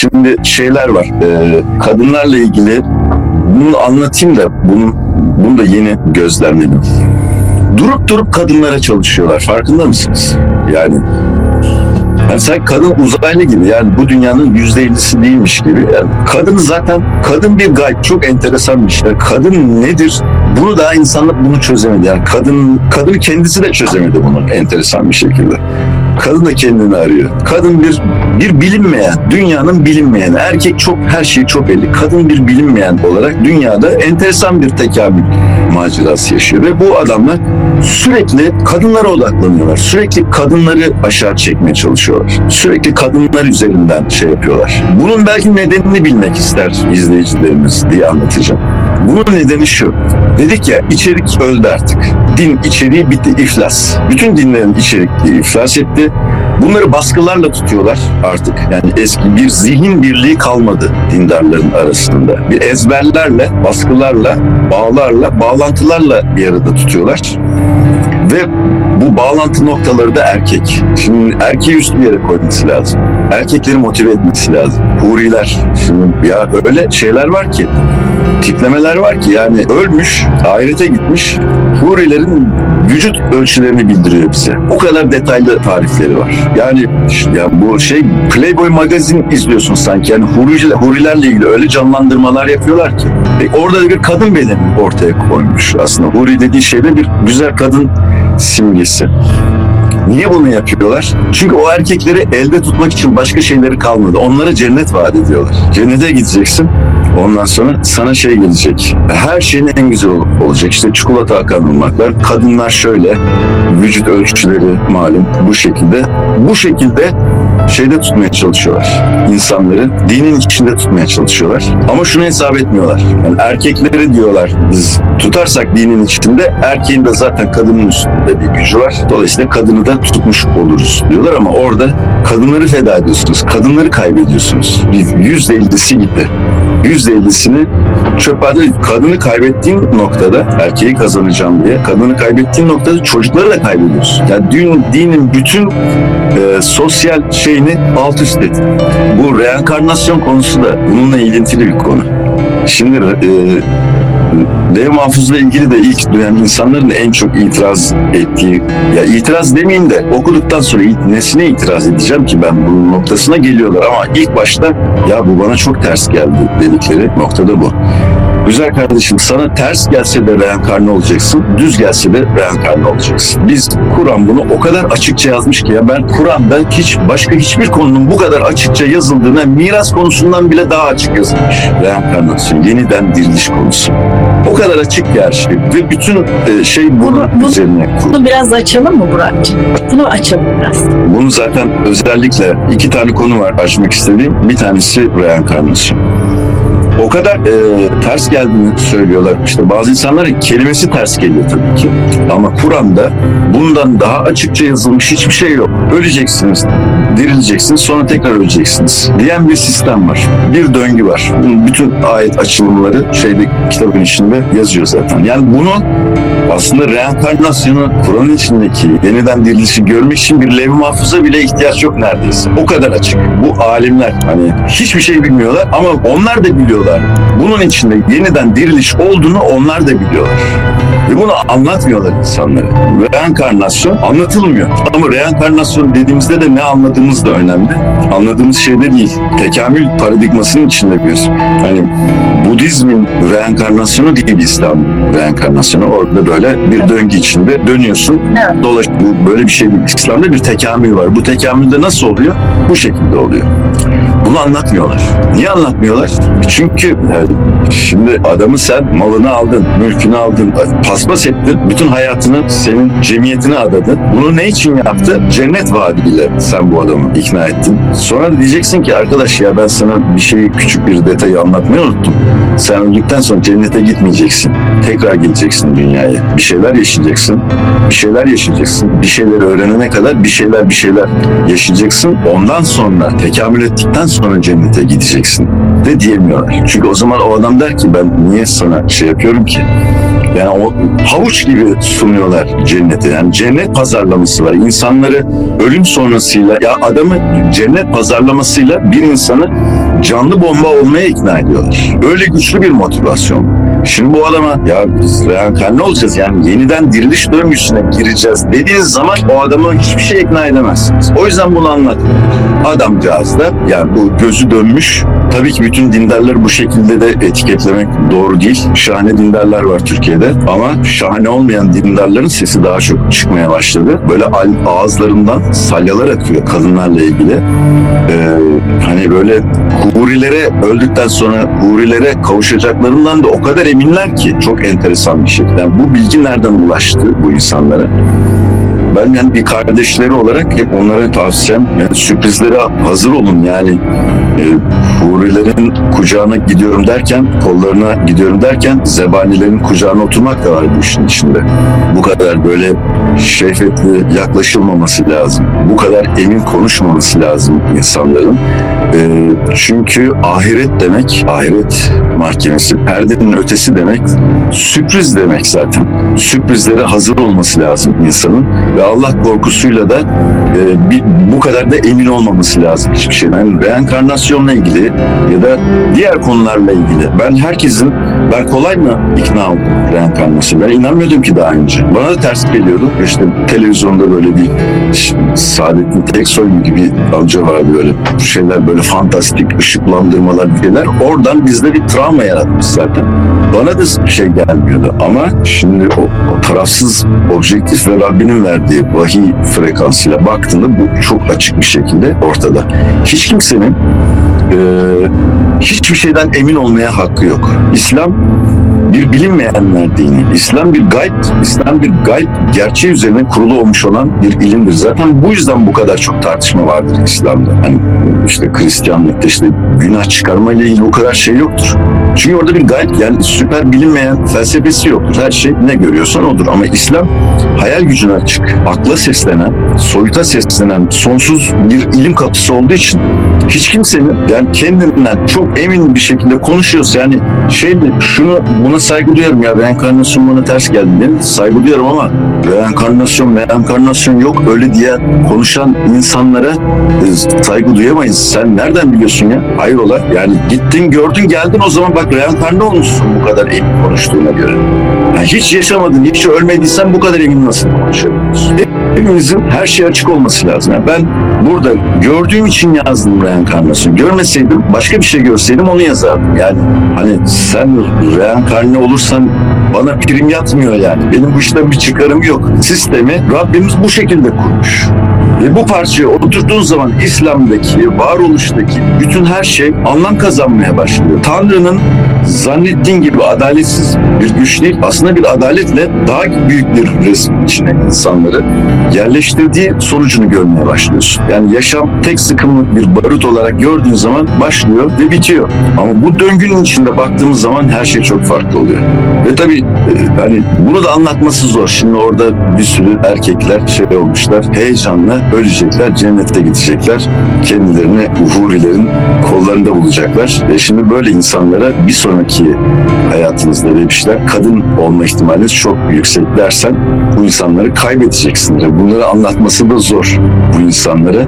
Şimdi şeyler var. e, kadınlarla ilgili bunu anlatayım da bunu, bunu da yeni gözlemledim. Durup durup kadınlara çalışıyorlar. Farkında mısınız? Yani yani sen kadın uzaylı gibi yani bu dünyanın yüzde ellisi değilmiş gibi. Yani kadın zaten kadın bir gayb çok enteresan bir şey. Kadın nedir? Bunu daha insanlık bunu çözemedi. Yani kadın kadın kendisi de çözemedi bunu enteresan bir şekilde. Kadın da kendini arıyor. Kadın bir bir bilinmeyen, dünyanın bilinmeyeni. Erkek çok her şey çok belli. Kadın bir bilinmeyen olarak dünyada enteresan bir tekamül macerası yaşıyor ve bu adamlar sürekli kadınlara odaklanıyorlar. Sürekli kadınları aşağı çekmeye çalışıyorlar. Sürekli kadınlar üzerinden şey yapıyorlar. Bunun belki nedenini bilmek ister izleyicilerimiz diye anlatacağım. Bunun nedeni şu. Dedik ya içerik öldü artık. Din içeriği bitti, iflas. Bütün dinlerin içerikliği iflas etti. Bunları baskılarla tutuyorlar artık. Yani eski bir zihin birliği kalmadı dindarların arasında. Bir ezberlerle, baskılarla, bağlarla, bağlantılarla bir arada tutuyorlar. Ve bu bağlantı noktaları da erkek. Şimdi erkeği üst bir yere koyması lazım. Erkekleri motive etmesi lazım. Huriler. Şimdi ya öyle şeyler var ki tiplemeler var ki yani ölmüş, ahirete gitmiş hurilerin vücut ölçülerini bildiriyor bize. O kadar detaylı tarifleri var. Yani ya bu şey Playboy magazin izliyorsun sanki. Yani huriler, hurilerle ilgili öyle canlandırmalar yapıyorlar ki. E, orada da bir kadın bedeni ortaya koymuş aslında. Huri dediği şeyde bir güzel kadın sinistra. Niye bunu yapıyorlar? Çünkü o erkekleri elde tutmak için başka şeyleri kalmadı. Onlara cennet vaat ediyorlar. Cennete gideceksin. Ondan sonra sana şey gelecek. Her şeyin en güzel ol- olacak. İşte çikolata akan. Kadınlar şöyle. Vücut ölçüleri malum bu şekilde. Bu şekilde şeyde tutmaya çalışıyorlar. İnsanları dinin içinde tutmaya çalışıyorlar. Ama şunu hesap etmiyorlar. Yani erkekleri diyorlar biz tutarsak dinin içinde erkeğin de zaten kadının üstünde bir gücü var. Dolayısıyla kadını da tutmuş oluruz diyorlar ama orada kadınları feda ediyorsunuz. Kadınları kaybediyorsunuz. Yüzde ellisi gitti. Yüzde ellisini çöpe atın. Kadını kaybettiğin noktada erkeği kazanacağım diye kadını kaybettiğin noktada çocukları da kaybediyorsun. Yani din, dinin bütün e, sosyal şeyini alt üst et. Bu reenkarnasyon konusu da bununla ilintili bir konu. Şimdi e, Dev mahfuzla ilgili de ilk duyan insanların en çok itiraz ettiği, ya itiraz demeyeyim de okuduktan sonra nesine itiraz edeceğim ki ben bunun noktasına geliyorlar ama ilk başta ya bu bana çok ters geldi dedikleri noktada bu. Güzel kardeşim sana ters gelse de reenkarne olacaksın, düz gelse de reenkarne olacaksın. Biz Kur'an bunu o kadar açıkça yazmış ki ya ben Kur'an'da hiç başka hiçbir konunun bu kadar açıkça yazıldığına miras konusundan bile daha açık yazılmış. Reenkarnasyon, yeniden diriliş konusu. O kadar açık her şey ve bütün e, şey bunun Bunu- bunu- üzerine kurulu. Bunu biraz açalım mı Burak'cığım? Bunu açalım biraz. Bunu zaten özellikle iki tane konu var açmak istediğim. Bir tanesi reenkarnasyon. O kadar e, ters geldiğini söylüyorlar. İşte bazı insanların kelimesi ters geliyor tabii ki. Ama Kur'an'da bundan daha açıkça yazılmış hiçbir şey yok. Öleceksiniz, dirileceksiniz, sonra tekrar öleceksiniz diyen bir sistem var. Bir döngü var. Bunun bütün ayet açılımları şeyde kitabın içinde yazıyor zaten. Yani bunu aslında reenkarnasyonu Kur'an'ın içindeki yeniden dirilişi görmek için bir levh-i mahfuza bile ihtiyaç yok neredeyse. O kadar açık. Bu alimler hani hiçbir şey bilmiyorlar ama onlar da biliyorlar. Bunun içinde yeniden diriliş olduğunu onlar da biliyorlar. Ve bunu anlatmıyorlar insanlara. Reenkarnasyon anlatılmıyor. Ama reenkarnasyon dediğimizde de ne anladığımız da önemli. Anladığımız şey de değil. Tekamül paradigmasının içinde bir. Hani Budizmin reenkarnasyonu değil İslam reenkarnasyonu. Orada böyle bir döngü içinde dönüyorsun. Evet. Dolaş, böyle bir şey değil. İslam'da bir tekamül var. Bu tekamülde nasıl oluyor? Bu şekilde oluyor. Bunu anlatmıyorlar. Niye anlatmıyorlar? Çünkü yani şimdi adamı sen malını aldın, mülkünü aldın, paspas ettin, bütün hayatını senin cemiyetine adadın. Bunu ne için yaptı? Cennet vaadiyle sen bu adamı ikna ettin. Sonra diyeceksin ki arkadaş ya ben sana bir şeyi küçük bir detayı anlatmayı unuttum. Sen öldükten sonra cennete gitmeyeceksin. Tekrar geleceksin dünyaya. Bir şeyler yaşayacaksın. Bir şeyler yaşayacaksın. Bir şeyler öğrenene kadar bir şeyler bir şeyler yaşayacaksın. Ondan sonra tekamül ettikten sonra cennete gideceksin de diyemiyorlar. Çünkü o zaman o adam der ki ben niye sana şey yapıyorum ki? Yani o havuç gibi sunuyorlar cenneti. Yani cennet pazarlaması var. İnsanları ölüm sonrasıyla ya adamı cennet pazarlamasıyla bir insanı canlı bomba olmaya ikna ediyorlar. Öyle güçlü bir motivasyon. Şimdi bu adama ya biz reenkarne olacağız yani yeniden diriliş döngüsüne gireceğiz dediğiniz zaman o adamı hiçbir şey ikna edemezsiniz. O yüzden bunu anlatmıyorum. Adamcağız da yani bu gözü dönmüş Tabii ki bütün dindarları bu şekilde de etiketlemek doğru değil. Şahane dindarlar var Türkiye'de ama şahane olmayan dindarların sesi daha çok çıkmaya başladı. Böyle ağızlarından salyalar akıyor kadınlarla ilgili. Ee, hani böyle hurilere öldükten sonra hurilere kavuşacaklarından da o kadar eminler ki çok enteresan bir şey. Yani bu bilgi nereden ulaştı bu insanlara? Ben yani bir kardeşleri olarak hep onlara tavsiyem yani sürprizlere hazır olun yani e, hurilerin kucağına gidiyorum derken kollarına gidiyorum derken zebanilerin kucağına oturmak da var bu işin içinde. Bu kadar böyle şehvetli yaklaşılmaması lazım. Bu kadar emin konuşmaması lazım insanların. E, çünkü ahiret demek, ahiret mahkemesi, perdenin ötesi demek, sürpriz demek zaten. Sürprizlere hazır olması lazım insanın ve Allah korkusuyla da e, bir, bu kadar da emin olmaması lazım hiçbir şeyden. Yani reenkarnasyonla ilgili ya da diğer konularla ilgili. Ben herkesin, ben kolay mı ikna oldum reenkarnasyon? Ben inanmıyordum ki daha önce. Bana da ters geliyordu. İşte televizyonda böyle bir ş- Saadettin Teksoy gibi bir amca var böyle şeyler böyle fantastik ışıklandırmalar bir şeyler. Oradan bizde bir travma yaratmış zaten. Bana da şey gelmiyordu ama şimdi o, o tarafsız objektif ve Rabbinin verdiği vahiy frekansıyla baktığında bu çok açık bir şekilde ortada. Hiç kimsenin e, hiçbir şeyden emin olmaya hakkı yok. İslam bir bilinmeyenler dini. İslam bir gayb, İslam bir gayb gerçeği üzerine kurulu olmuş olan bir ilimdir. Zaten bu yüzden bu kadar çok tartışma vardır İslam'da. Hani işte Hristiyanlıkta işte günah çıkarma ile ilgili bu kadar şey yoktur. Çünkü orada bir gayb yani süper bilinmeyen felsefesi yoktur. Her şey ne görüyorsan odur. Ama İslam hayal gücüne açık, akla seslenen, soyuta seslenen sonsuz bir ilim kapısı olduğu için hiç kimsenin yani kendinden çok emin bir şekilde konuşuyorsa yani şey şunu buna saygı duyarım ya reenkarnasyon bana ters geldi değil mi? Saygı duyarım ama reenkarnasyon reenkarnasyon yok öyle diye konuşan insanlara e, saygı duyamayız. Sen nereden biliyorsun ya? Hayrola yani gittin gördün geldin o zaman bak reenkarne olmuşsun bu kadar emin konuştuğuna göre. Hiç yaşamadın, hiç ölmediysen bu kadar emin nasıl konuşabiliyorsun? Hepimizin her şey açık olması lazım. Yani ben burada gördüğüm için yazdım reenkarnasyon. Görmeseydim, başka bir şey görseydim onu yazardım. Yani hani sen reenkarne olursan bana prim yatmıyor yani. Benim bu işten bir çıkarım yok. Sistemi Rabbimiz bu şekilde kurmuş. Ve bu parçaya oturduğun zaman İslam'daki, varoluştaki bütün her şey anlam kazanmaya başlıyor. Tanrı'nın zannettiğin gibi adaletsiz bir güç değil, aslında bir adaletle daha büyük bir resim içine insanları yerleştirdiği sonucunu görmeye başlıyorsun. Yani yaşam tek sıkımlık bir barut olarak gördüğün zaman başlıyor ve bitiyor. Ama bu döngünün içinde baktığımız zaman her şey çok farklı oluyor. Ve tabii e, hani bunu da anlatması zor. Şimdi orada bir sürü erkekler şey olmuşlar, heyecanla ölecekler, cennete gidecekler. Kendilerini uhurilerin kollarında bulacaklar. Ve şimdi böyle insanlara bir sonraki hayatınızda demişler, kadın olma ihtimaliniz çok yüksek dersen bu insanları kaybedeceksin. Bunları anlatması da zor bu insanlara.